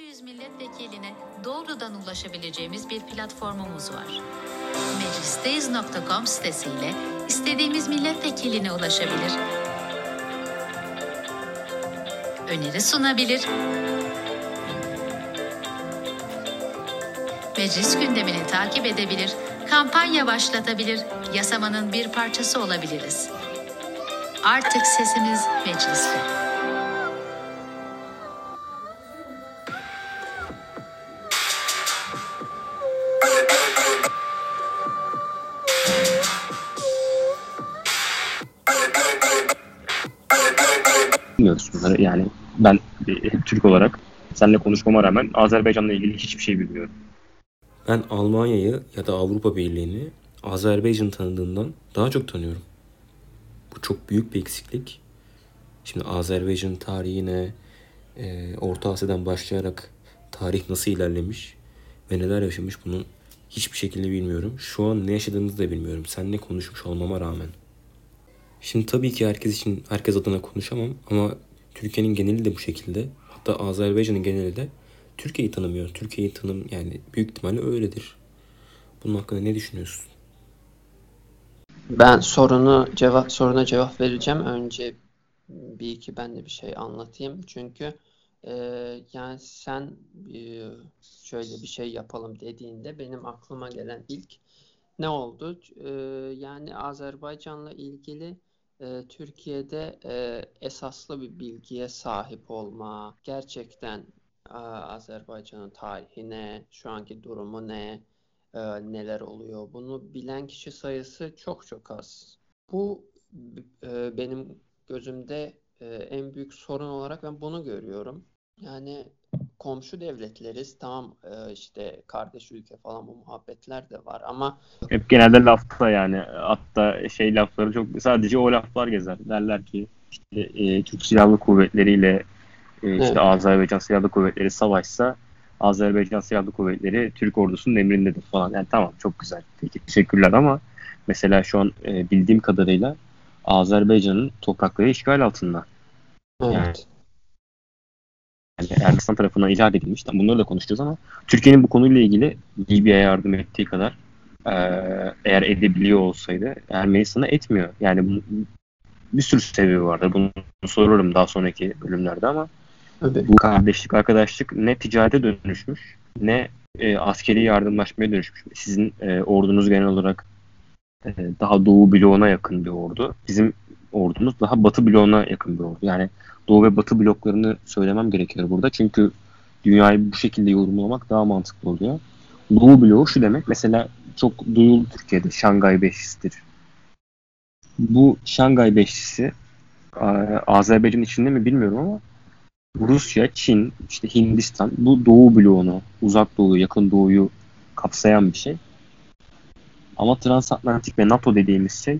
600 milletvekiline doğrudan ulaşabileceğimiz bir platformumuz var. Meclisteyiz.com sitesiyle istediğimiz milletvekiline ulaşabilir. Öneri sunabilir. Meclis gündemini takip edebilir, kampanya başlatabilir, yasamanın bir parçası olabiliriz. Artık sesimiz mecliste. Türk olarak seninle konuşmama rağmen Azerbaycan'la ilgili hiçbir şey bilmiyorum. Ben Almanya'yı ya da Avrupa Birliği'ni Azerbaycan tanıdığından daha çok tanıyorum. Bu çok büyük bir eksiklik. Şimdi Azerbaycan tarihine e, Orta Asya'dan başlayarak tarih nasıl ilerlemiş ve neler yaşamış bunu hiçbir şekilde bilmiyorum. Şu an ne yaşadığımızı da bilmiyorum. Seninle konuşmuş olmama rağmen. Şimdi tabii ki herkes için herkes adına konuşamam ama Türkiye'nin geneli de bu şekilde. Hatta Azerbaycan'ın geneli de Türkiye'yi tanımıyor. Türkiye'yi tanım yani büyük ihtimalle öyledir. Bunun hakkında ne düşünüyorsun? Ben sorunu cevap soruna cevap vereceğim. Önce bir iki ben de bir şey anlatayım. Çünkü e, yani sen e, şöyle bir şey yapalım dediğinde benim aklıma gelen ilk ne oldu? E, yani Azerbaycan'la ilgili e, Türkiye'de e, esaslı bir bilgiye sahip olma, gerçekten Azerbaycan'ın tarihine, şu anki durumu ne, e, neler oluyor bunu bilen kişi sayısı çok çok az. Bu e, benim gözümde en büyük sorun olarak ben bunu görüyorum. Yani komşu devletleriz. Tamam e, işte kardeş ülke falan bu muhabbetler de var ama Hep genelde lafta yani hatta şey lafları çok sadece o laflar gezer. Derler ki işte e, Türk Silahlı Kuvvetleri ile e, işte Evet. Azerbaycan Silahlı Kuvvetleri savaşsa Azerbaycan Silahlı Kuvvetleri Türk ordusunun emrindedir falan. Yani tamam çok güzel. Peki teşekkürler ama mesela şu an e, bildiğim kadarıyla Azerbaycan'ın toprakları işgal altında. evet. Yani Ermenistan tarafından icat edilmiş. Tam bunları da konuşacağız ama Türkiye'nin bu konuyla ilgili Libya'ya yardım ettiği kadar eee, eğer edebiliyor olsaydı Ermenistan'a etmiyor. Yani bunun bir sürü sebebi vardır. Bunu sorarım daha sonraki bölümlerde ama Tabii. bu kardeşlik, arkadaşlık ne ticarete dönüşmüş ne e, askeri yardımlaşmaya dönüşmüş. Sizin e, ordunuz genel olarak e, daha doğu bloğuna yakın bir ordu. Bizim ordumuz daha batı bloğuna yakın bir ordu. Yani doğu ve batı bloklarını söylemem gerekiyor burada. Çünkü dünyayı bu şekilde yorumlamak daha mantıklı oluyor. Doğu bloğu şu demek. Mesela çok duyuldu Türkiye'de Şangay Beşlisi'dir. Bu Şangay Beşlisi Azerbaycan içinde mi bilmiyorum ama Rusya, Çin, işte Hindistan bu doğu bloğunu, uzak doğu, yakın doğuyu kapsayan bir şey. Ama transatlantik ve NATO dediğimiz şey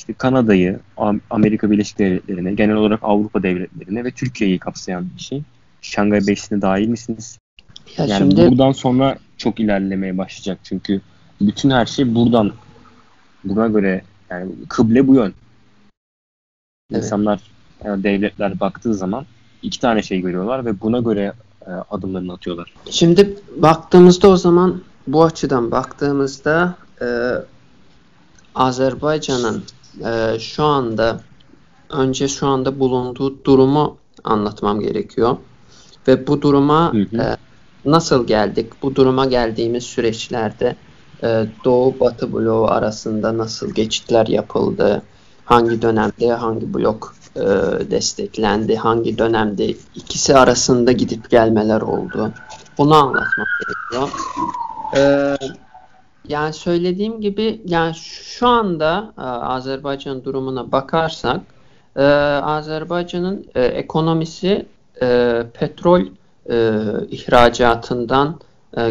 işte Kanada'yı, Am- Amerika Birleşik Devletleri'ne, genel olarak Avrupa devletlerine ve Türkiye'yi kapsayan bir şey. Şangay Beşlisi'ne dahil misiniz? Ya Yani şimdi buradan sonra çok ilerlemeye başlayacak çünkü bütün her şey buradan buna göre yani kıble bu yön. Evet. İnsanlar yani devletler baktığı zaman iki tane şey görüyorlar ve buna göre e, adımlarını atıyorlar. Şimdi baktığımızda o zaman bu açıdan baktığımızda e, Azerbaycan'ın e, şu anda önce şu anda bulunduğu durumu anlatmam gerekiyor. Ve bu duruma Hı hı. e, nasıl geldik? Bu duruma geldiğimiz süreçlerde e, Doğu Batı bloğu arasında nasıl geçitler yapıldı? Hangi dönemde hangi blok e, desteklendi? Hangi dönemde ikisi arasında gidip gelmeler oldu? Bunu anlatmak gerekiyor. Ee, yani söylediğim gibi yani şu anda e, Azerbaycan durumuna bakarsak e, Azerbaycan'ın e, ekonomisi petrol ihracatından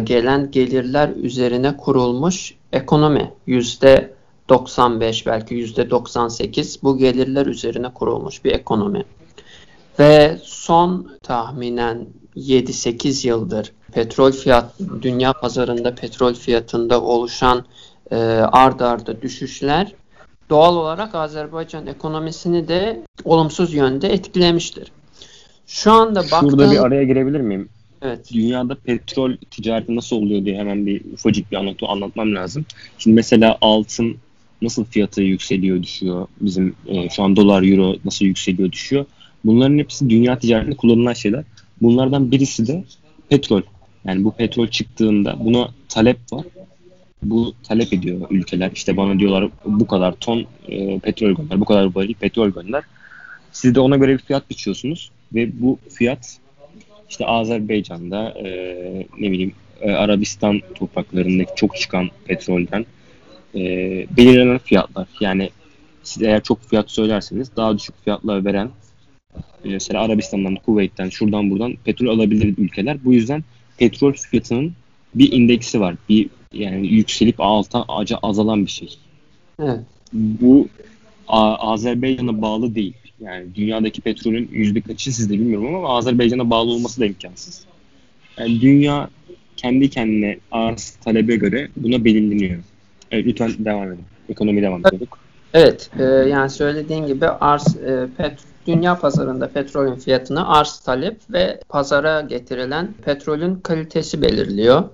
gelen gelirler üzerine kurulmuş ekonomi. Yüzde 95 belki yüzde 98 bu gelirler üzerine kurulmuş bir ekonomi. Ve son tahminen 7-8 yıldır petrol fiyat dünya pazarında petrol fiyatında oluşan e, ard arda düşüşler doğal olarak Azerbaycan ekonomisini de olumsuz yönde etkilemiştir. Şu anda Şurada baktığım bir araya girebilir miyim? Evet. dünyada petrol ticareti nasıl oluyor diye hemen bir ufacık bir anlatı anlatmam lazım. Şimdi mesela altın nasıl fiyatı yükseliyor düşüyor. Bizim e, şu an dolar euro nasıl yükseliyor düşüyor. Bunların hepsi dünya ticaretinde kullanılan şeyler. Bunlardan birisi de petrol. Yani bu petrol çıktığında buna talep var. Bu talep ediyor ülkeler. İşte bana diyorlar bu kadar ton e, petrol gönder, bu kadar varil petrol gönder. Siz de ona göre bir fiyat biçiyorsunuz ve bu fiyat işte Azerbaycan'da e, ne bileyim e, Arabistan topraklarındaki çok çıkan petrolden e, belirlenen fiyatlar. Yani siz eğer çok fiyat söylerseniz daha düşük fiyatlar veren mesela Arabistan'dan, Kuveyt'ten, şuradan buradan petrol alabilir ülkeler. Bu yüzden petrol fiyatının bir indeksi var. Bir yani yükselip alta aca azalan bir şey. Evet. Bu Azerbaycan'a bağlı değil. Yani dünyadaki petrolün yüzde kaçı sizde bilmiyorum ama Azerbaycan'a bağlı olması da imkansız. Yani dünya kendi kendine arz talebe göre buna belirleniyor. Evet, lütfen devam edin. Ekonomi devam ediyorduk. Evet, e, yani söylediğin gibi arz e, pet, dünya pazarında petrolün fiyatını arz talep ve pazara getirilen petrolün kalitesi belirliyor.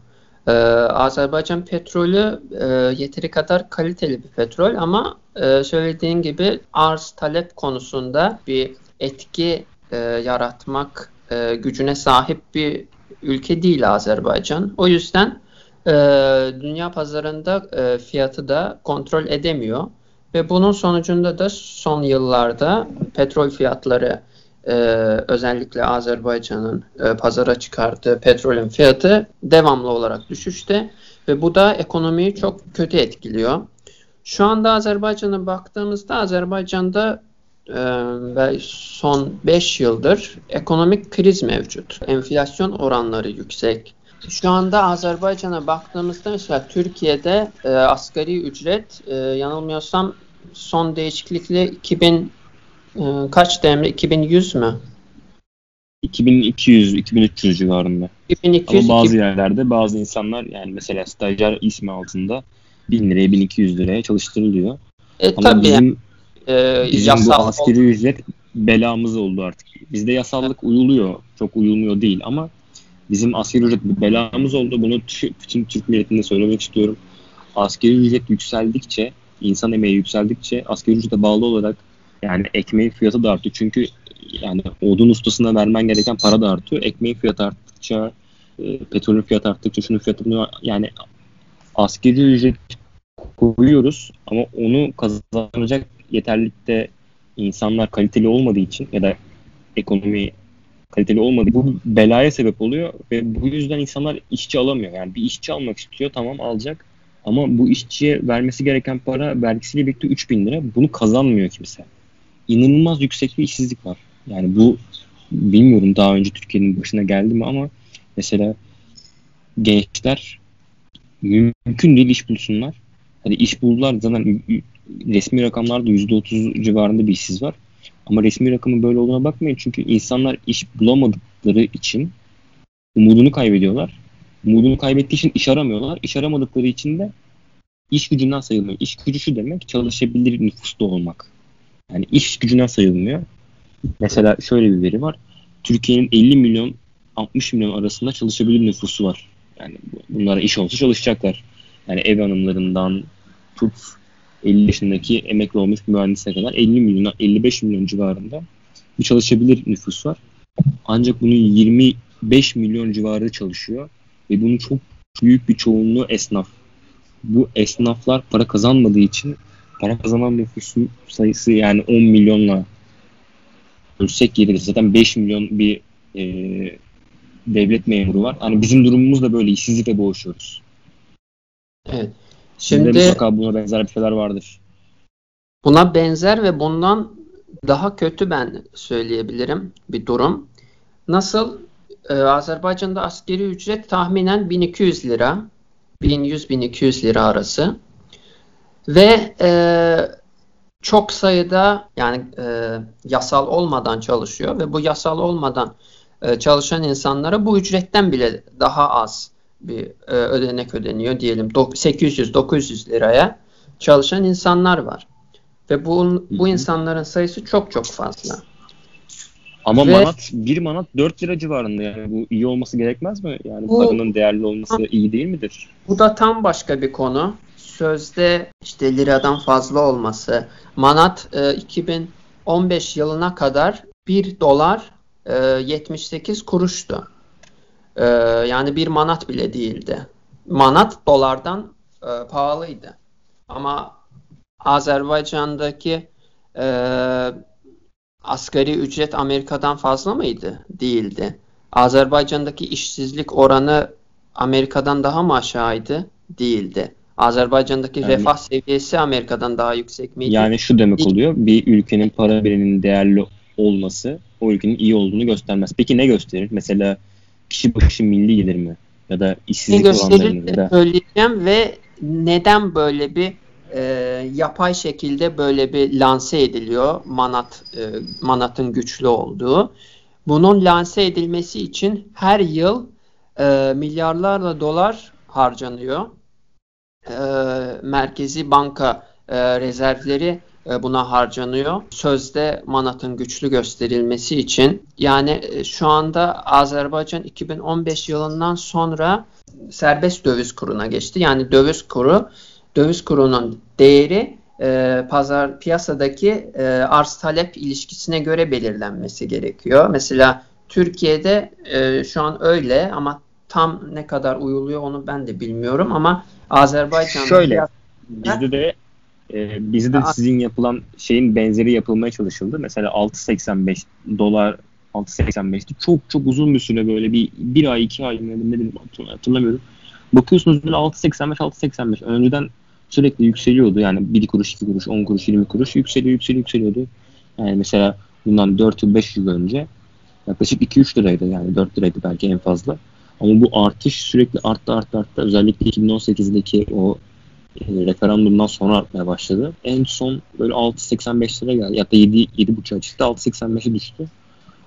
E, Azerbaycan petrolü e, yeteri kadar kaliteli bir petrol ama e, söylediğin gibi arz talep konusunda bir etki e, yaratmak e, gücüne sahip bir ülke değil Azerbaycan. O yüzden e, dünya pazarında e, fiyatı da kontrol edemiyor. Ve bunun sonucunda da son yıllarda petrol fiyatları e, özellikle Azerbaycan'ın e, pazara çıkardığı petrolün fiyatı devamlı olarak düşüşte ve bu da ekonomiyi çok kötü etkiliyor. Şu anda Azerbaycan'a baktığımızda Azerbaycan'da e, son 5 yıldır ekonomik kriz mevcut. Enflasyon oranları yüksek. Şu anda Azerbaycan'a baktığımızda mesela Türkiye'de e, asgari ücret e, yanılmıyorsam son değişiklikle 2000 e, kaç demre 2100 mü? 2200-2300 civarında. 2200 Ama bazı 2000 yerlerde bazı insanlar yani mesela stajyer ismi altında 1000 liraya 1200 liraya çalıştırılıyor. e, Ama tabii bizim, e, bizim bu askeri ücret belamız oldu artık. Bizde yasallık uyuluyor. Çok uyulmuyor değil ama bizim askeri ücret bir belamız oldu. Bunu tü- bütün Türk milletine söylemek istiyorum. Askeri ücret yükseldikçe, insan emeği yükseldikçe askeri ücrete bağlı olarak yani ekmeğin fiyatı da artıyor. Çünkü yani odun ustasına vermen gereken para da artıyor. Ekmeğin fiyatı arttıkça, e, petrolün fiyatı arttıkça, şunun fiyatı bunu yani askeri ücret koyuyoruz ama onu kazanacak yeterlikte insanlar kaliteli olmadığı için ya da ekonomi kaliteli olmadığı bu belaya sebep oluyor ve bu yüzden insanlar işçi alamıyor. Yani bir işçi almak istiyor tamam alacak ama bu işçiye vermesi gereken para vergisiyle birlikte 3000 lira. Bunu kazanmıyor kimse. İnanılmaz yüksek bir işsizlik var. Yani bu bilmiyorum daha önce Türkiye'nin başına geldi mi ama mesela gençler mümkün değil iş bulsunlar. Hadi iş buldular zaten resmi rakamlarda %30 civarında bir işsiz var. Ama resmi rakamın böyle olduğuna bakmayın çünkü insanlar iş bulamadıkları için umudunu kaybediyorlar. Umudunu kaybettiği için iş aramıyorlar. İş aramadıkları için de iş gücünden sayılmıyor. İş gücü şu demek çalışabilir nüfusta olmak. Yani iş gücünden sayılmıyor. Mesela şöyle bir veri var. Türkiye'nin 50 milyon 60 milyon arasında çalışabilir nüfusu var. Yani bunlara iş olsa çalışacaklar. Yani ev hanımlarından tut 50 yaşındaki emekli olmuş mühendisine kadar 50 milyon 55 milyon civarında bir çalışabilir nüfus var. Ancak bunun 25 milyon civarı çalışıyor ve bunun çok büyük bir çoğunluğu esnaf. Bu esnaflar para kazanmadığı için para kazanan nüfusun sayısı yani 10 milyonla ölsek yeridir. Zaten 5 milyon bir e, devlet memuru var. Hani bizim durumumuz da böyle işsizlikle boğuşuyoruz. Evet. Şimdi Şimdi mutlaka buna benzer bir şeyler vardır. buna benzer ve bundan daha kötü ben söyleyebilirim bir durum. Nasıl? Ee, Azerbaycan'da askeri ücret tahminen 1200 lira. 1100-1200 lira arası. Ve e, çok sayıda yani e, yasal olmadan çalışıyor ve bu yasal olmadan e, çalışan insanlara bu ücretten bile daha az bir e, ödenek ödeniyor diyelim 800-900 liraya çalışan insanlar var. Ve bu, bu insanların sayısı çok çok fazla. Ama Ve- manat, bir manat 4 lira civarında yani bu iyi olması gerekmez mi? Yani Bu- paranın değerli olması iyi değil midir? Bu da tam başka bir konu. Sözde işte liradan fazla olması. Manat e, 2015 yılına kadar 1 dolar e, 78 kuruştu. E, yani bir manat bile değildi. Manat dolardan e, pahalıydı. Ama Azerbaycan'daki e, asgari ücret Amerika'dan fazla mıydı? Değildi. Azerbaycan'daki işsizlik oranı Amerika'dan daha mı aşağıydı? Değildi. Azerbaycan'daki Yani- refah seviyesi Amerika'dan daha yüksek miydi? Yani şu demek oluyor. Bir ülkenin para biriminin değerli olması o ülkenin iyi olduğunu göstermez. Peki ne gösterir? Mesela kişi başı milli gelir mi? Ya da işsizlik oranları mı? Ya da söyleyeceğim ve neden böyle bir e, yapay şekilde böyle bir lanse ediliyor manat e, manatın güçlü olduğu. Bunun lanse edilmesi için her yıl e, milyarlarla dolar harcanıyor. E, Merkezi Banka e, rezervleri buna harcanıyor. Sözde manatın güçlü gösterilmesi için. Yani e, şu anda Azerbaycan 2015 yılından sonra serbest döviz kuruna geçti. Yani döviz kuru, döviz kurunun değeri e, pazar piyasadaki e, arz talep ilişkisine göre belirlenmesi gerekiyor. Mesela Türkiye'de e, şu an öyle ama tam ne kadar uyuluyor onu ben de bilmiyorum ama Azerbaycan'da Şöyle. bizde de e, bizde de sizin yapılan şeyin benzeri yapılmaya çalışıldı. Mesela 6.85 dolar 6.85'ti. Çok çok uzun bir süre böyle bir bir ay iki ay ne ne dedim hatırlamıyorum. Bakıyorsunuz böyle 6.85 6.85 önceden sürekli yükseliyordu. Yani 1 kuruş 2 kuruş 10 kuruş 20 kuruş yükseliyor yükseliyor yükseliyordu. Yani mesela bundan 4 yıl 5 yıl önce yaklaşık 2-3 liraydı yani 4 liraydı belki en fazla. Ama bu artış sürekli arttı arttı arttı. Özellikle 2018'deki o e, referandumdan sonra artmaya başladı. En son böyle 6.85 lira geldi. Ya da 7 7.5'a çıktı. 6.85'e düştü.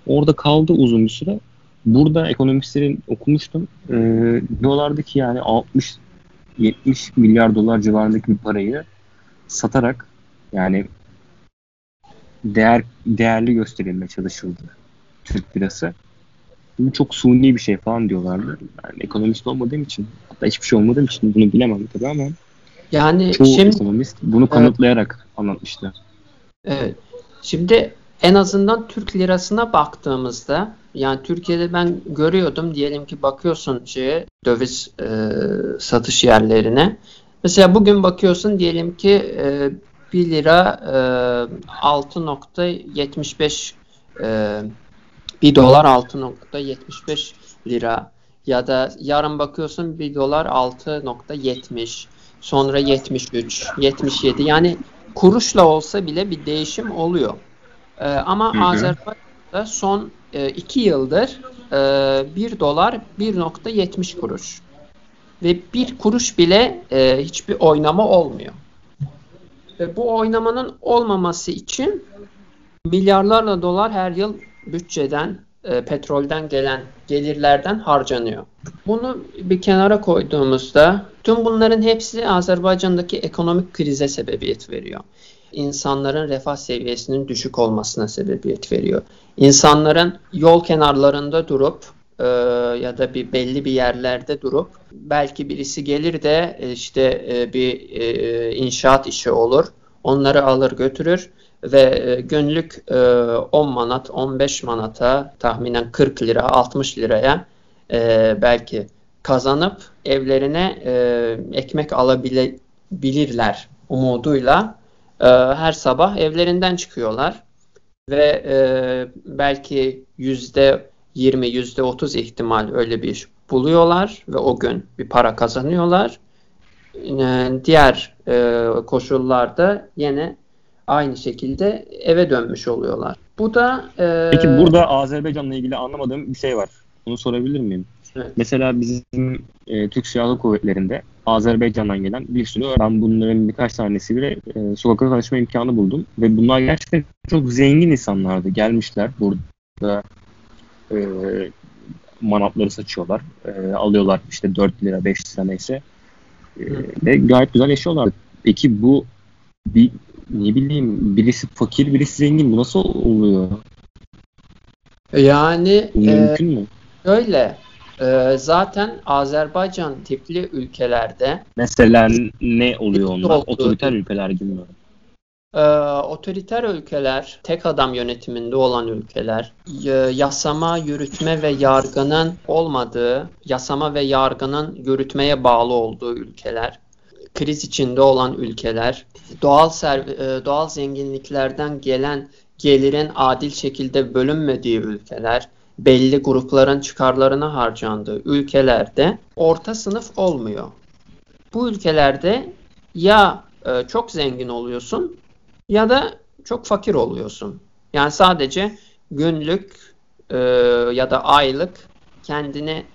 Orada kaldı uzun bir süre. Burada ekonomistlerin okumuştum. E, diyorlardı yani 60 70 milyar dolar civarındaki bir parayı satarak yani değer değerli gösterilmeye çalışıldı Türk lirası. Bu çok suni bir şey falan diyorlardı. Yani ekonomist olmadığım için hatta hiçbir şey olmadığım için bunu bilemem tabii ama yani çoğu şimdi ekonomist bunu kanıtlayarak anlatmıştı. Evet. Şimdi en azından Türk lirasına baktığımızda yani Türkiye'de ben görüyordum diyelim ki bakıyorsun şeye döviz e, satış yerlerine. Mesela bugün bakıyorsun diyelim ki e, 1 lira e, 6.75 e, 1 dolar 6.75 lira ya da yarın bakıyorsun 1 dolar 6.70 sonra 73 77 yani kuruşla olsa bile bir değişim oluyor. Ee, ama Hı hı. Azerbaycan'da son 2 yıldır e, 1 dolar 1.70 kuruş. Ve 1 kuruş bile e, hiçbir oynama olmuyor. Ve bu oynamanın olmaması için milyarlarla dolar her yıl bütçeden, e, petrolden gelen gelirlerden harcanıyor. Bunu bir kenara koyduğumuzda tüm bunların hepsi Azerbaycan'daki ekonomik krize sebebiyet veriyor. İnsanların refah seviyesinin düşük olmasına sebebiyet veriyor. İnsanların yol kenarlarında durup e, ya da bir belli bir yerlerde durup belki birisi gelir de e, işte e, bir e, inşaat işi olur. Onları alır götürür ve e, günlük e, 10 manat 15 manata tahminen 40 lira 60 liraya e, belki kazanıp evlerine e, ekmek alabilirler umuduyla e, her sabah evlerinden çıkıyorlar ve e, belki yüzde 20 yüzde 30 ihtimal öyle bir iş buluyorlar ve o gün bir para kazanıyorlar. E, diğer e, koşullarda yine aynı şekilde eve dönmüş oluyorlar. Bu da e, Peki burada Azerbaycan'la ilgili anlamadığım bir şey var. Bunu sorabilir miyim? Evet. Mesela bizim e, Türk Silahlı Kuvvetleri'nde Azerbaycan'dan gelen bir sürü ben bunların birkaç tanesiyle e, sokakta tanışma imkanı buldum. Ve bunlar gerçekten çok zengin insanlardı. Gelmişler burada e, manatları saçıyorlar. E, alıyorlar işte 4 lira 5 lira neyse. E, ve gayet güzel yaşıyorlar. Peki bu bir ne bileyim birisi fakir birisi zengin bu nasıl oluyor? Yani Bu e, mümkün mü? Şöyle, e, zaten Azerbaycan tipli ülkelerde Mesela ne oluyor onlar? Olduğu- Otoriter ülkeler gibi mi? e, otoriter ülkeler, tek adam yönetiminde olan ülkeler, y- yasama, yürütme ve yargının olmadığı, yasama ve yargının yürütmeye bağlı olduğu ülkeler, kriz içinde olan ülkeler, doğal ser- e, doğal zenginliklerden gelen gelirin adil şekilde bölünmediği ülkeler, belli grupların çıkarlarına harcandığı ülkelerde orta sınıf olmuyor. Bu ülkelerde ya e, çok zengin oluyorsun ya da çok fakir oluyorsun. Yani sadece günlük e, ya da aylık kendini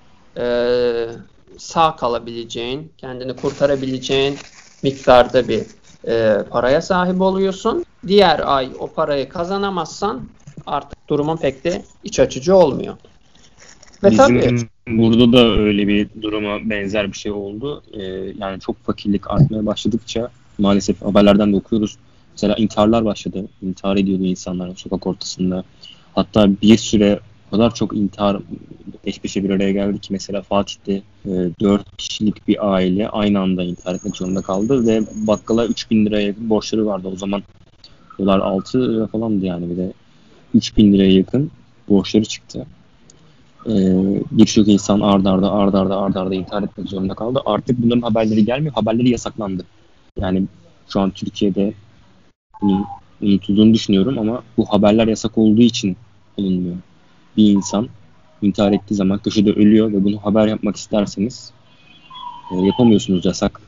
sağ kalabileceğin, kendini kurtarabileceğin miktarda bir e, paraya sahip oluyorsun. Diğer ay o parayı kazanamazsan artık durumun pek de iç açıcı olmuyor. Ve Bizim tabii burada da öyle bir duruma benzer bir şey oldu. Ee, yani çok fakirlik artmaya başladıkça maalesef haberlerden de okuyoruz. Mesela intiharlar başladı. İntihar ediyordu insanlar sokak ortasında. Hatta bir süre kadar çok intihar peş peşe bir araya geldi ki mesela Fatih'te e, 4 kişilik bir aile aynı anda intihar etmek zorunda kaldı ve bakkala 3000 liraya yakın borçları vardı. O zaman dolar 6 lira falandı yani bir de 3000 liraya yakın borçları çıktı. Ee, birçok insan ard arda ard arda ard arda intihar etmek zorunda kaldı. Artık bunların haberleri gelmiyor. Haberleri yasaklandı. Yani şu an Türkiye'de unutulduğunu düşünüyorum ama bu haberler yasak olduğu için olunmuyor. Bir insan intihar ettiği zaman köşede ölüyor ve bunu haber yapmak isterseniz e, yapamıyorsunuz yasak.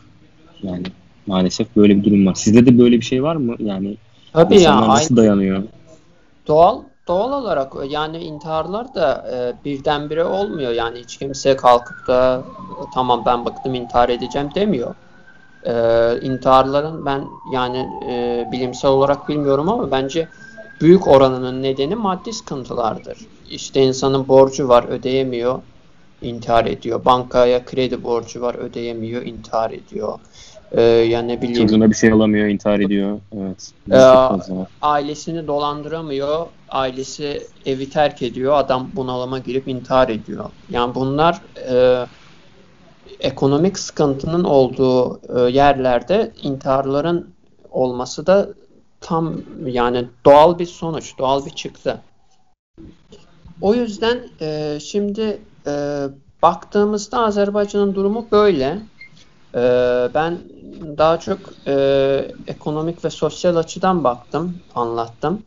Yani maalesef böyle bir durum var. Sizde de böyle bir şey var mı? Yani tabii ya insanlar aynı nasıl dayanıyor? Doğal doğal olarak yani intiharlar da e, birdenbire olmuyor. Yani hiç kimse kalkıp da tamam ben bıktım intihar edeceğim demiyor. E, intiharların ben yani e, bilimsel olarak bilmiyorum ama bence büyük oranının nedeni maddi sıkıntılardır. İşte insanın borcu var ödeyemiyor, intihar ediyor. Bankaya kredi borcu var ödeyemiyor, intihar ediyor. E, yani ne bileyim Çocuğuna bir şey alamıyor, intihar ediyor. Evet. Ee, var. ailesini dolandıramıyor, ailesi evi terk ediyor, adam bunalıma girip intihar ediyor. Yani bunlar e, ekonomik sıkıntının olduğu e, yerlerde intiharların olması da tam yani doğal bir sonuç, doğal bir çıktı. O yüzden e, şimdi e, baktığımızda Azerbaycan'ın durumu böyle. E, ben daha çok e, ekonomik ve sosyal açıdan baktım, anlattım.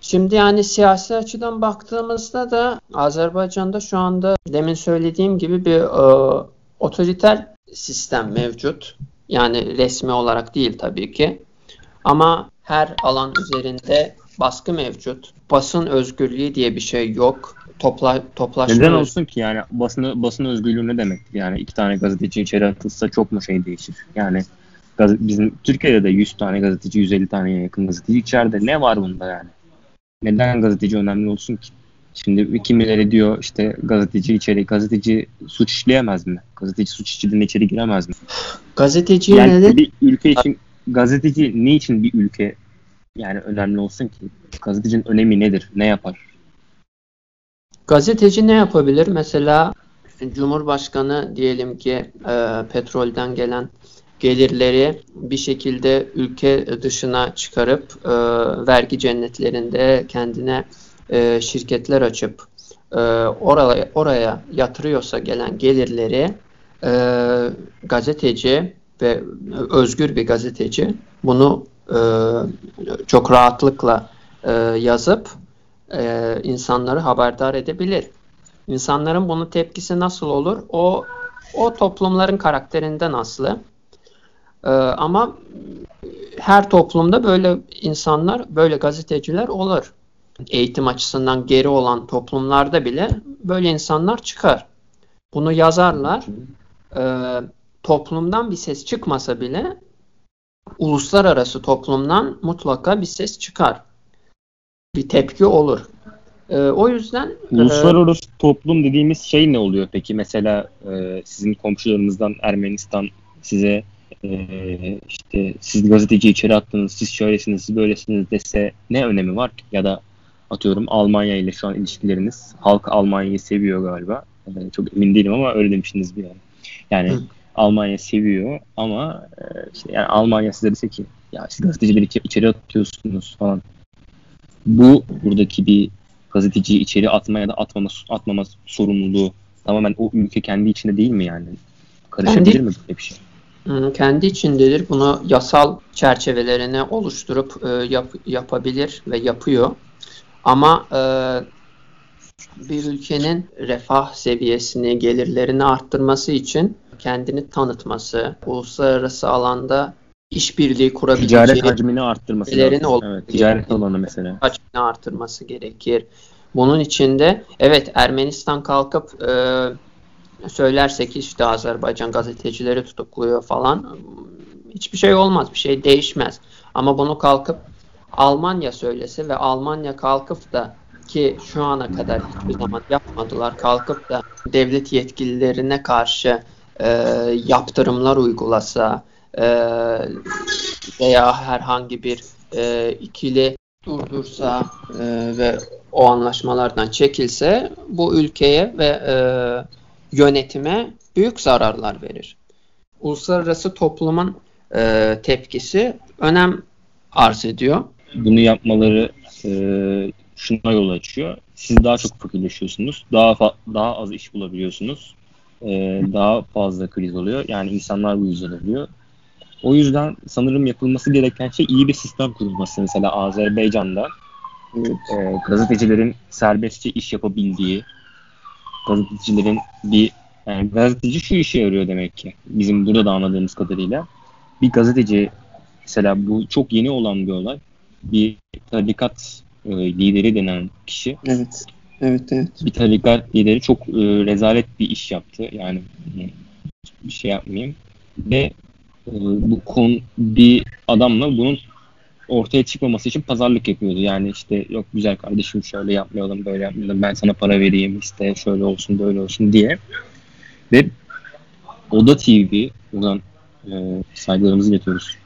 Şimdi yani siyasi açıdan baktığımızda da Azerbaycan'da şu anda demin söylediğim gibi bir e, otoriter sistem mevcut. Yani resmi olarak değil tabii ki. Ama her alan üzerinde baskı mevcut. Basın özgürlüğü diye bir şey yok. Topla, toplaşma Neden olsun ki yani basın basın özgürlüğü ne demektir? Yani iki tane gazeteci içeri atılsa çok mu şey değişir? Yani bizim Türkiye'de de 100 tane gazeteci, 150 taneye yakın gazeteci içeride. Ne var bunda yani? Neden gazeteci önemli olsun ki? Şimdi kimileri diyor işte gazeteci içeri, gazeteci suç işleyemez mi? Gazeteci suç işlediğinde içeri giremez mi? gazeteciyi Yani neden bir ülke için gazeteci ne için bir ülke yani önemli olsun ki? Gazetecinin önemi nedir? Ne yapar? Gazeteci ne yapabilir? Mesela Cumhurbaşkanı diyelim ki e, petrolden gelen gelirleri bir şekilde ülke dışına çıkarıp e, vergi cennetlerinde kendine e, şirketler açıp e, oraya, oraya yatırıyorsa gelen gelirleri e, gazeteci ve özgür bir gazeteci bunu e, çok rahatlıkla e, yazıp e, insanları haberdar edebilir. İnsanların bunun tepkisi nasıl olur? O o toplumların karakterinden aslı. E, ama her toplumda böyle insanlar, böyle gazeteciler olur. Eğitim açısından geri olan toplumlarda bile böyle insanlar çıkar. Bunu yazarlar. E, toplumdan bir ses çıkmasa bile uluslararası toplumdan mutlaka bir ses çıkar. Bir tepki olur. Ee, o yüzden e, Uluslararası toplum dediğimiz şey ne oluyor peki? Mesela e, sizin komşularınızdan Ermenistan size e, işte siz gazeteci içeri attınız, siz şöylesiniz, siz böylesiniz dese ne önemi var ki? Ya da atıyorum Almanya ile şu an ilişkileriniz. Halk Almanya'yı seviyor galiba. Yani çok emin değilim ama öyle demiştiniz bir yani. Yani Hı. Almanya seviyor ama e, işte yani Almanya size dese ki ya siz gazetecileri içeri atıyorsunuz falan. Bu buradaki bir gazeteciyi içeri atma ya da atmama, atmama sorumluluğu tamamen o ülke kendi içinde değil mi yani? Karışabilir kendi, mi böyle bir şey? Kendi içindedir. Bunu yasal çerçevelerini oluşturup e, yap, yapabilir ve yapıyor. Ama e, bir ülkenin refah seviyesini, gelirlerini arttırması için kendini tanıtması, uluslararası alanda işbirliği kurabileceği ticaret hacmini arttırması lazım. Evet, ticaret alanı mesela. Hacmini arttırması gerekir. Bunun içinde evet Ermenistan kalkıp e, söylerse ki işte Azerbaycan gazetecileri tutukluyor falan hiçbir şey olmaz, bir şey değişmez. Ama bunu kalkıp Almanya söylese ve Almanya kalkıp da ki şu ana kadar hiçbir zaman yapmadılar kalkıp da devlet yetkililerine karşı e, yaptırımlar uygulasa e, veya herhangi bir e, ikili durdursa e, ve o anlaşmalardan çekilse bu ülkeye ve e, yönetime büyük zararlar verir. Uluslararası toplumun e, tepkisi önem arz ediyor. Bunu yapmaları e, şuna yol açıyor. Siz daha çok fakirleşiyorsunuz. Daha daha az iş bulabiliyorsunuz. E, daha fazla kriz oluyor. Yani insanlar bu yüzden ölüyor. O yüzden sanırım yapılması gereken şey iyi bir sistem kurulması. Mesela Azerbaycan'da evet. e, gazetecilerin serbestçe iş yapabildiği, gazetecilerin bir yani gazeteci şu işe yarıyor demek ki. Bizim burada da anladığımız kadarıyla. Bir gazeteci mesela bu çok yeni olan bir olay. Bir tarikat e, lideri denen kişi. Evet. Evet, evet. Bir tarikat lideri çok e, rezalet bir iş yaptı. Yani bir şey yapmayayım. Ve e, bu konu bir adamla bunun ortaya çıkmaması için pazarlık yapıyordu. Yani işte yok güzel kardeşim şöyle yapmayalım, böyle yapmayalım. Ben sana para vereyim işte şöyle olsun, böyle olsun diye. Ve Oda TV, buradan e, saygılarımızı iletiyoruz.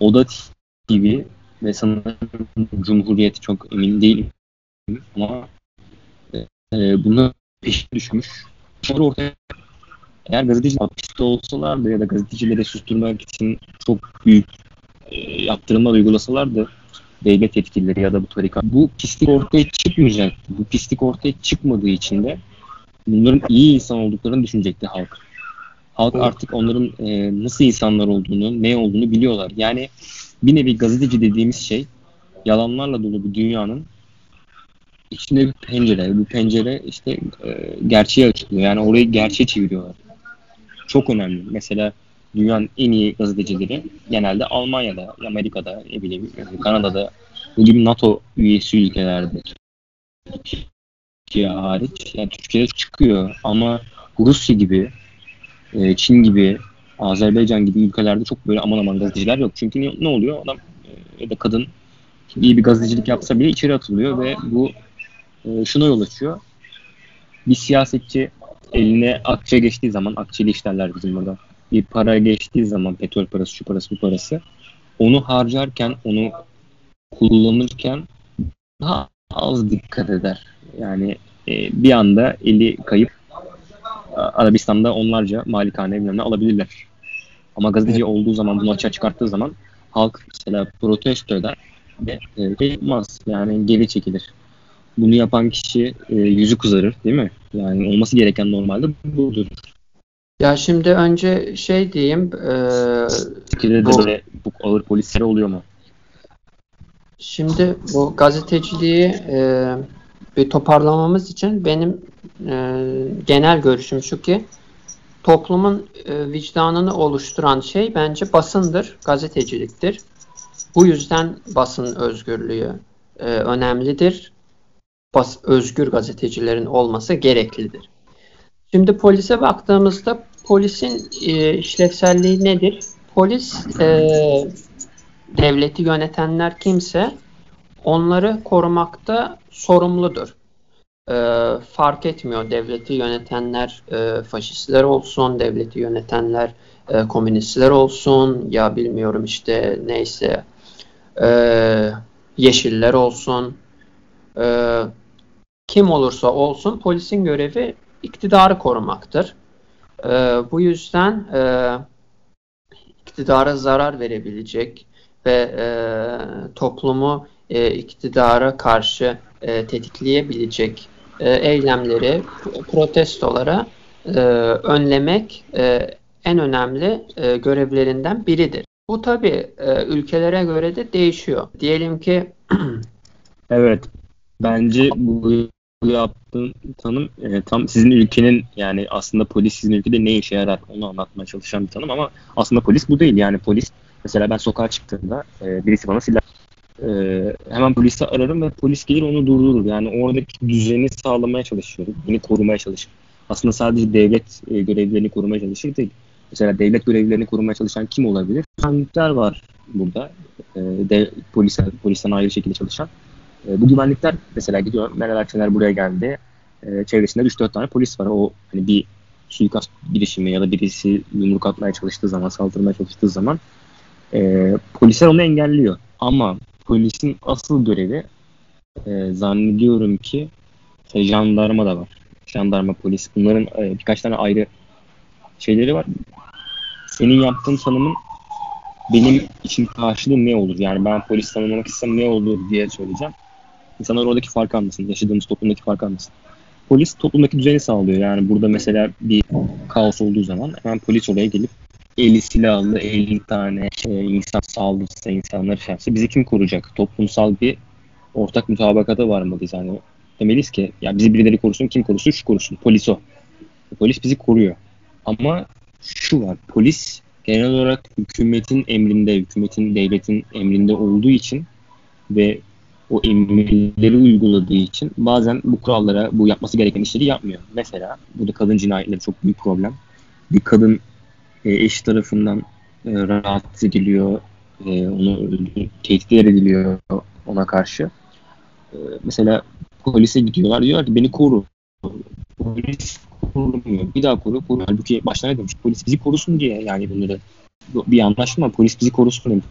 Oda TV ve sanırım Cumhuriyet çok emin değilim ama e, buna peşine düşmüş. Sonra ortaya eğer gazeteci hapiste olsalardı ya da gazetecileri susturmak için çok büyük e, yaptırımlar uygulasalardı devlet yetkilileri ya da bu tarikat bu pislik ortaya çıkmayacaktı. Bu pislik ortaya çıkmadığı için de bunların iyi insan olduklarını düşünecekti halk. Halk artık onların e, nasıl insanlar olduğunu, ne olduğunu biliyorlar. Yani bir nevi gazeteci dediğimiz şey yalanlarla dolu bir dünyanın içinde bir pencere. Bu pencere işte e, gerçeği açıklıyor. Yani orayı gerçeğe çeviriyorlar. Çok önemli. Mesela dünyanın en iyi gazetecileri genelde Almanya'da, Amerika'da, ne bileyim Kanada'da bu gibi NATO üyesi ülkelerde. Türkiye hariç. Yani Türkiye'de çıkıyor ama Rusya gibi, e, Çin gibi, Azerbaycan gibi ülkelerde çok böyle aman aman gazeteciler yok. Çünkü ne, ne oluyor? Adam e, ya da kadın iyi bir gazetecilik yapsa bile içeri atılıyor ve bu e, şuna yol açıyor. Bir siyasetçi eline akçe geçtiği zaman, akçeli işlerler bizim burada. Bir para geçtiği zaman, petrol parası, şu parası, bu parası. Onu harcarken, onu kullanırken daha az dikkat eder. Yani e, bir anda eli kayıp Arabistan'da onlarca malikane bilmem ne alabilirler. Ama gazeteci evet. olduğu zaman bunu açığa çıkarttığı zaman halk mesela protesto eder ve e. Yani geri çekilir. Bunu yapan kişi e, yüzü kızarır değil mi? Yani olması gereken normalde budur. Ya şimdi önce şey diyeyim. E, Türkiye'de bu, böyle bu ağır polisleri oluyor mu? Şimdi bu gazeteciliği e, bir toparlamamız için benim e, genel görüşüm şu ki toplumun e, vicdanını oluşturan şey bence basındır, gazeteciliktir. Bu yüzden basın özgürlüğü e, önemlidir. Bas, özgür gazetecilerin olması gereklidir. Şimdi polise baktığımızda polisin e, işlevselliği nedir? Polis e, devleti yönetenler kimse onları korumakta sorumludur. E, fark etmiyor devleti yönetenler e, faşistler olsun, devleti yönetenler e, komünistler olsun ya bilmiyorum işte neyse e, yeşiller olsun. e, kim olursa olsun polisin görevi iktidarı korumaktır. E, bu yüzden e, iktidara zarar verebilecek ve e, toplumu e, iktidara karşı e, tetikleyebilecek e, eylemleri, protestolara e, önlemek e, en önemli e, görevlerinden biridir. Bu tabi e, ülkelere göre de değişiyor. Diyelim ki Evet. Bence bu yaptığın tanım e, tam sizin ülkenin yani aslında polis sizin ülkede ne işe yarar onu anlatmaya çalışan bir tanım ama aslında polis bu değil. Yani polis mesela ben sokağa çıktığımda e, birisi bana silah e, hemen polisi ararım ve polis gelir onu durdurur. Yani oradaki düzeni sağlamaya çalışıyor. Beni korumaya çalışır. Aslında sadece devlet e, görevlerini korumaya çalışır değil. Mesela devlet görevlilerini korumaya çalışan kim olabilir? Güvenlikler var burada. E, de, polis, polisten ayrı şekilde çalışan. E, bu güvenlikler mesela gidiyor Meral Akşener buraya geldi. E, çevresinde 3-4 tane polis var. O hani bir suikast girişimi ya da birisi yumruk atmaya çalıştığı zaman, saldırmaya çalıştığı zaman e, polisler onu engelliyor. Ama polisin asıl görevi e, zannediyorum ki e, jandarma da var. Jandarma, polis. Bunların e, birkaç tane ayrı şeyleri var. Senin yaptığın tanımın benim için karşılığı ne olur? Yani ben polis tanımlamak istem ne olur diye söyleyeceğim. İnsanlar oradaki farkı anlasın. Yaşadığımız toplumdaki farkı anlasın. Polis toplumdaki düzeni sağlıyor. Yani burada mesela bir kaos olduğu zaman hemen polis oraya gelip 50 silahlı 50 tane e, insan saldırsa, insanlar şey yapsa bizi kim koruyacak? Toplumsal bir ortak mutabakata varmalıyız. Yani demeliyiz ki ya bizi birileri korusun, kim korusun? Şu korusun. Polis o. Polis bizi koruyor. Ama şu var. Polis genel olarak hükümetin emrinde, hükümetin, devletin emrinde olduğu için ve o emirleri uyguladığı için bazen bu kurallara, bu yapması gereken işleri yapmıyor. Mesela burada kadın cinayetleri çok büyük problem. Bir kadın e, eş tarafından e, rahatsız ediliyor, e, onu tehdit ediliyor ona karşı. E, mesela polise gidiyorlar diyorlar ki beni koru. Polis korumuyor. Bir daha koru, koru. Halbuki başta ne demiş? Polis bizi korusun diye yani bunları bir anlaşma polis bizi korusun demiş.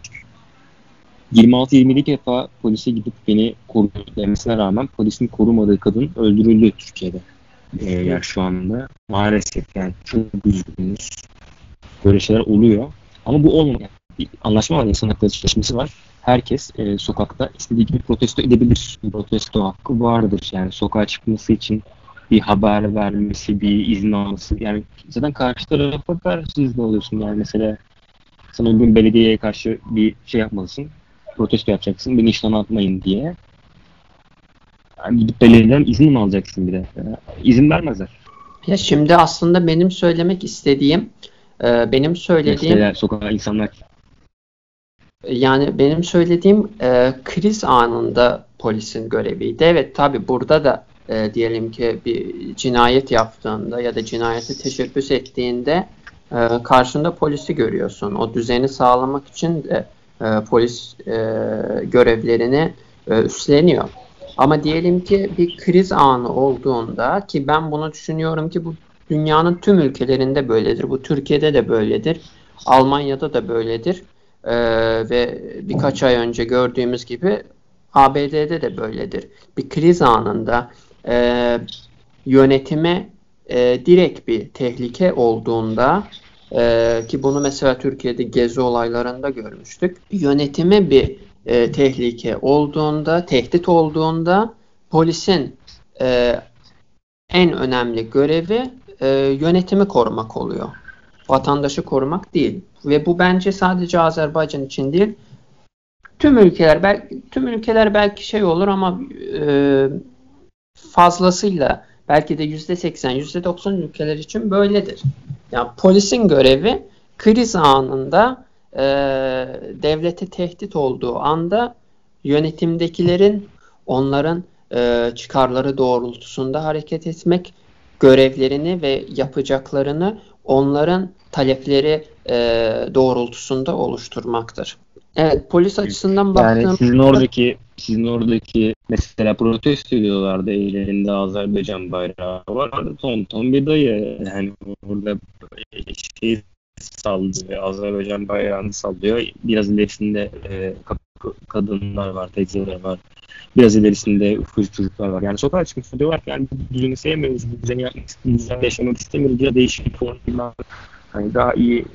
26-27 defa polise gidip beni koru demesine rağmen polisin korumadığı kadın öldürüldü Türkiye'de. Ee, yani şu anda maalesef yani çok üzgünüz. Böyle şeyler oluyor. Ama bu olmuyor. Bir anlaşma var, insan hakları sözleşmesi var. Herkes e, sokakta istediği gibi protesto edebilir. Protesto hakkı vardır. Yani sokağa çıkması için bir haber vermesi, bir izin alması. Yani zaten karşı tarafa karşı izin alıyorsun. Yani mesela sana bugün belediyeye karşı bir şey yapmalısın. Protesto yapacaksın. Beni işten atmayın diye. Yani gidip belediyeden izin mi alacaksın bir de? Yani izin vermezler. Ya şimdi aslında benim söylemek istediğim e, benim söylediğim Mesela sokağa insanlar yani benim söylediğim e, kriz anında polisin göreviydi. Evet tabi burada da e, diyelim ki bir cinayet yaptığında ya da cinayete teşebbüs ettiğinde e, karşında polisi görüyorsun. O düzeni sağlamak için de e, polis e, görevlerini e, üstleniyor. Ama diyelim ki bir kriz anı olduğunda ki ben bunu düşünüyorum ki bu dünyanın tüm ülkelerinde böyledir. Bu Türkiye'de de böyledir. Almanya'da da böyledir. Ee, ve birkaç ay önce gördüğümüz gibi ABD'de de böyledir. Bir kriz anında e, yönetime e, direkt bir tehlike olduğunda e, ki bunu mesela Türkiye'de gezi olaylarında görmüştük. Yönetime bir e, tehlike olduğunda, tehdit olduğunda polisin e, en önemli görevi e, yönetimi korumak oluyor. Vatandaşı korumak değil. Ve bu bence sadece Azerbaycan için değil. Tüm ülkeler belki tüm ülkeler belki şey olur ama e, fazlasıyla belki de yüzde seksen, yüzde doksan ülkeler için böyledir. Yani polisin görevi kriz anında e, devlete tehdit olduğu anda yönetimdekilerin onların e, çıkarları doğrultusunda hareket etmek, görevlerini ve yapacaklarını onların talepleri e, doğrultusunda oluşturmaktır. Evet, polis açısından baktığımızda... Yani sizin oradaki sizin oradaki mesela protesto ediyorlardı ellerinde Azerbaycan bayrağı var. Ton ton bir dayı yani orada şey sallıyor, Azerbaycan bayrağını sallıyor. Biraz ilerisinde e, kadınlar var, teyzeler var. biraz ilerisinde ufacık çocuklar var. Yani sokağa çıkıp diyorlar ki yani bu düzeni sevmiyoruz, bu düzeni yapmak istemiyoruz, düzende yaşamak istemiyoruz ya değişik formlar hani daha iyi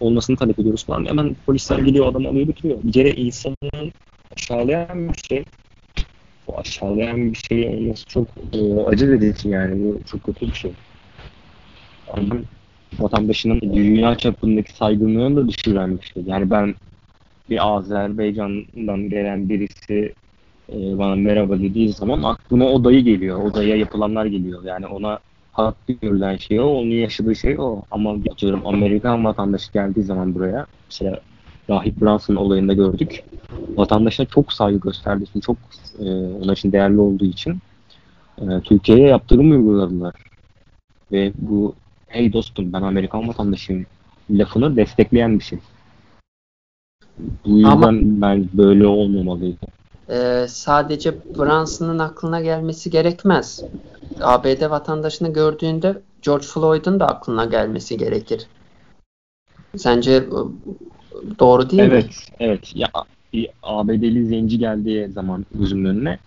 olmasını talep ediyoruz falan. Hemen polisler geliyor adam alıyor götürüyor. Bir kere insanın aşağılayan bir şey bu aşağılayan bir şey olması çok e, acı verici yani bu çok kötü bir şey. Ama vatandaşının dünya çapındaki saygınlığını da düşüren bir şey. Yani ben bir Azerbaycan'dan gelen birisi e, bana merhaba dediği zaman aklıma o dayı geliyor. O dayıya yapılanlar geliyor. Yani ona haklı görülen şey o, onun yaşadığı şey o. Ama atıyorum Amerikan vatandaşı geldiği zaman buraya, mesela Rahip Brunson olayında gördük. Vatandaşına çok saygı gösterdiği için, çok e, onlar için değerli olduğu için e, Türkiye'ye yaptırım uyguladılar. Ve bu hey dostum ben Amerikan vatandaşıyım lafını destekleyen bir şey. Bu yüzden Ama, ben böyle olmamalıydı. E, sadece Brunson'ın aklına gelmesi gerekmez. ABD vatandaşını gördüğünde George Floyd'un da aklına gelmesi gerekir. Sence doğru değil evet, mi? Evet, evet. Ya bir ABD'li zenci geldiği zaman gözümün önüne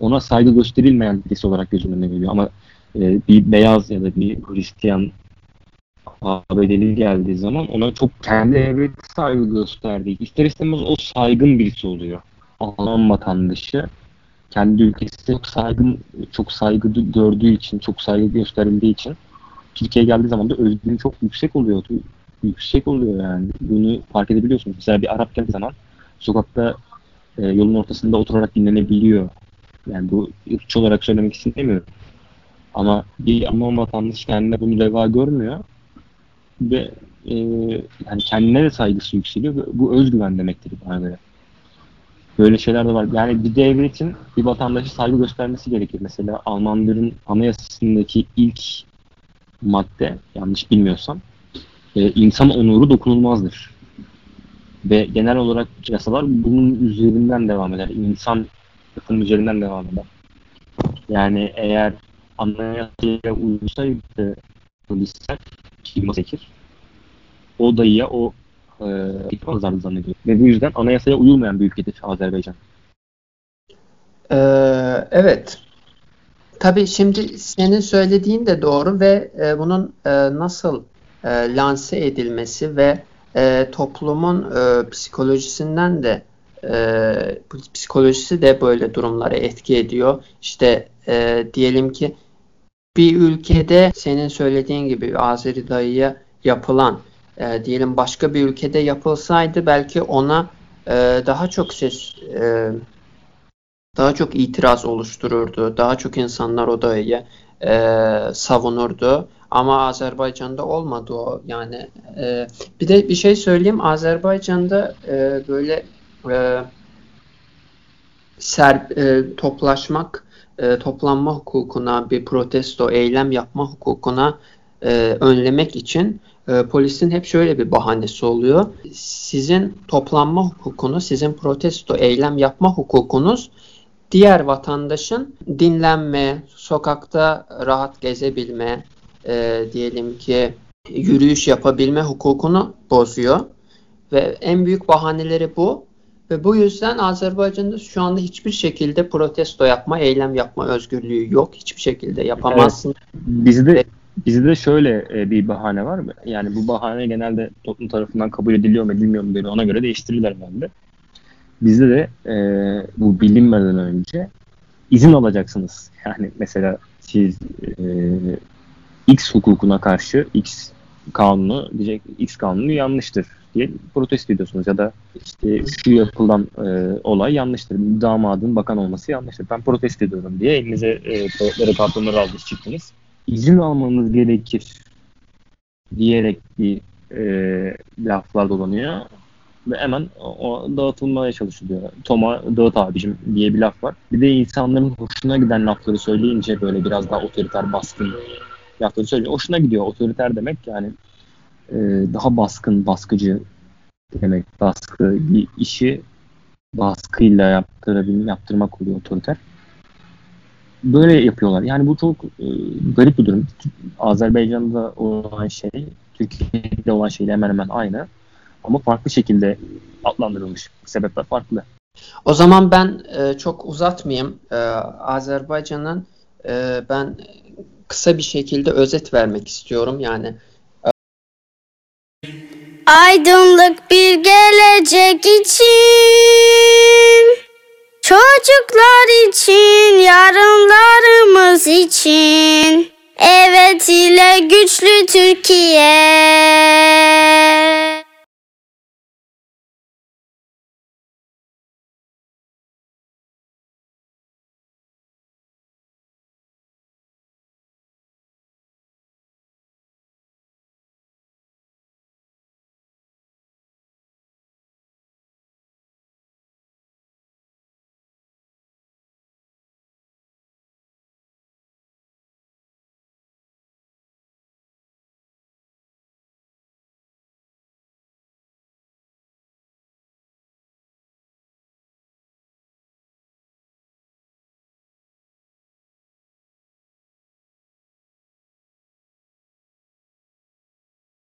ona saygı gösterilmeyen birisi olarak gözümün önüne geliyor. Ama e, bir beyaz ya da bir Hristiyan ABD'li geldiği zaman ona çok kendi evet saygı gösterdiği, ister istemez o saygın birisi oluyor. Alman vatandaşı kendi ülkesi çok saygın, çok saygı gördüğü için, çok saygı gösterildiği için Türkiye'ye geldiği zaman da özgürlüğü çok yüksek oluyor. Yüksek oluyor yani. Bunu fark edebiliyorsunuz. Mesela bir Arap geldiği zaman sokakta e, yolun ortasında oturarak dinlenebiliyor. Yani bu ırkçı olarak söylemek istemiyorum. Ama bir Alman vatandaş kendine bunu reva görmüyor ve e, yani kendine de saygısı yükseliyor. Bu özgüven demektir bana göre. Böyle şeyler de var. Yani bir devletin bir vatandaşı saygı göstermesi gerekir. Mesela Almanların anayasasındaki ilk madde yanlış bilmiyorsam e, insan onuru dokunulmazdır. Ve genel olarak yasalar bunun üzerinden devam eder. İnsan yakın üzerinden devam eder. Yani eğer anayasaya uysaydı polisler kim çekir o dayıya o e, azarlı zannediyor. Ve bu yüzden anayasaya uyulmayan bir ülkedir Azerbaycan. Ee, evet. Tabii şimdi senin söylediğin de doğru ve e, bunun e, nasıl e, lanse edilmesi ve e, toplumun e, psikolojisinden de e, psikolojisi de böyle durumlara etki ediyor. İşte e, diyelim ki bir ülkede senin söylediğin gibi Azeri dayıya yapılan e, diyelim başka bir ülkede yapılsaydı belki ona e, daha çok ses e, daha çok itiraz oluştururdu. Daha çok insanlar odayı e, savunurdu. Ama Azerbaycan'da olmadı o. Yani e, bir de bir şey söyleyeyim. Azerbaycan'da e, böyle e, ser, e, toplaşmak, e, toplanma hukukuna, bir protesto, eylem yapma hukukuna e, önlemek için e, polisin hep şöyle bir bahanesi oluyor. Sizin toplanma hukukunuz, sizin protesto, eylem yapma hukukunuz diğer vatandaşın dinlenme, sokakta rahat gezebilme, e, diyelim ki yürüyüş yapabilme hukukunu bozuyor. Ve en büyük bahaneleri bu. Ve bu yüzden Azerbaycan'da şu anda hiçbir şekilde protesto yapma, eylem yapma özgürlüğü yok. Hiçbir şekilde yapamazsın. Evet. Bizde Bizde de şöyle e, bir bahane var. mı? Yani bu bahane genelde toplum tarafından kabul ediliyor mu edilmiyor mu böyle ona göre değiştirirler bende. Bizde de e, bu bilinmeden önce izin alacaksınız. Yani mesela siz e, X hukukuna karşı X kanunu diyecek X kanunu yanlıştır diye protesto ediyorsunuz ya da işte şu yapılan e, olay yanlıştır. Damadın bakan olması yanlıştır. Ben protesto ediyorum diye elinize e, kağıtları kartonları aldınız çıktınız izin almanız gerekir diyerek bir e, laflar dolanıyor. Ve hemen o, dağıtılmaya çalışılıyor. Toma dağıt abicim diye bir laf var. Bir de insanların hoşuna giden lafları söyleyince böyle biraz daha otoriter baskın lafları söylüyor. Hoşuna gidiyor. Otoriter demek yani e, daha baskın, baskıcı demek. Baskı bir işi baskıyla yaptırabilmek, yaptırmak oluyor otoriter böyle yapıyorlar. Yani bu çok e, garip bir durum. Azerbaycan'da olan şey, Türkiye'de olan şeyle hemen hemen aynı. Ama farklı şekilde adlandırılmış. Sebepler farklı. O zaman ben e, çok uzatmayayım. E, Azerbaycan'ın e, ben kısa bir şekilde özet vermek istiyorum. Yani Aydınlık bir gelecek için Çocuklar için, yarınlarımız için Evet ile güçlü Türkiye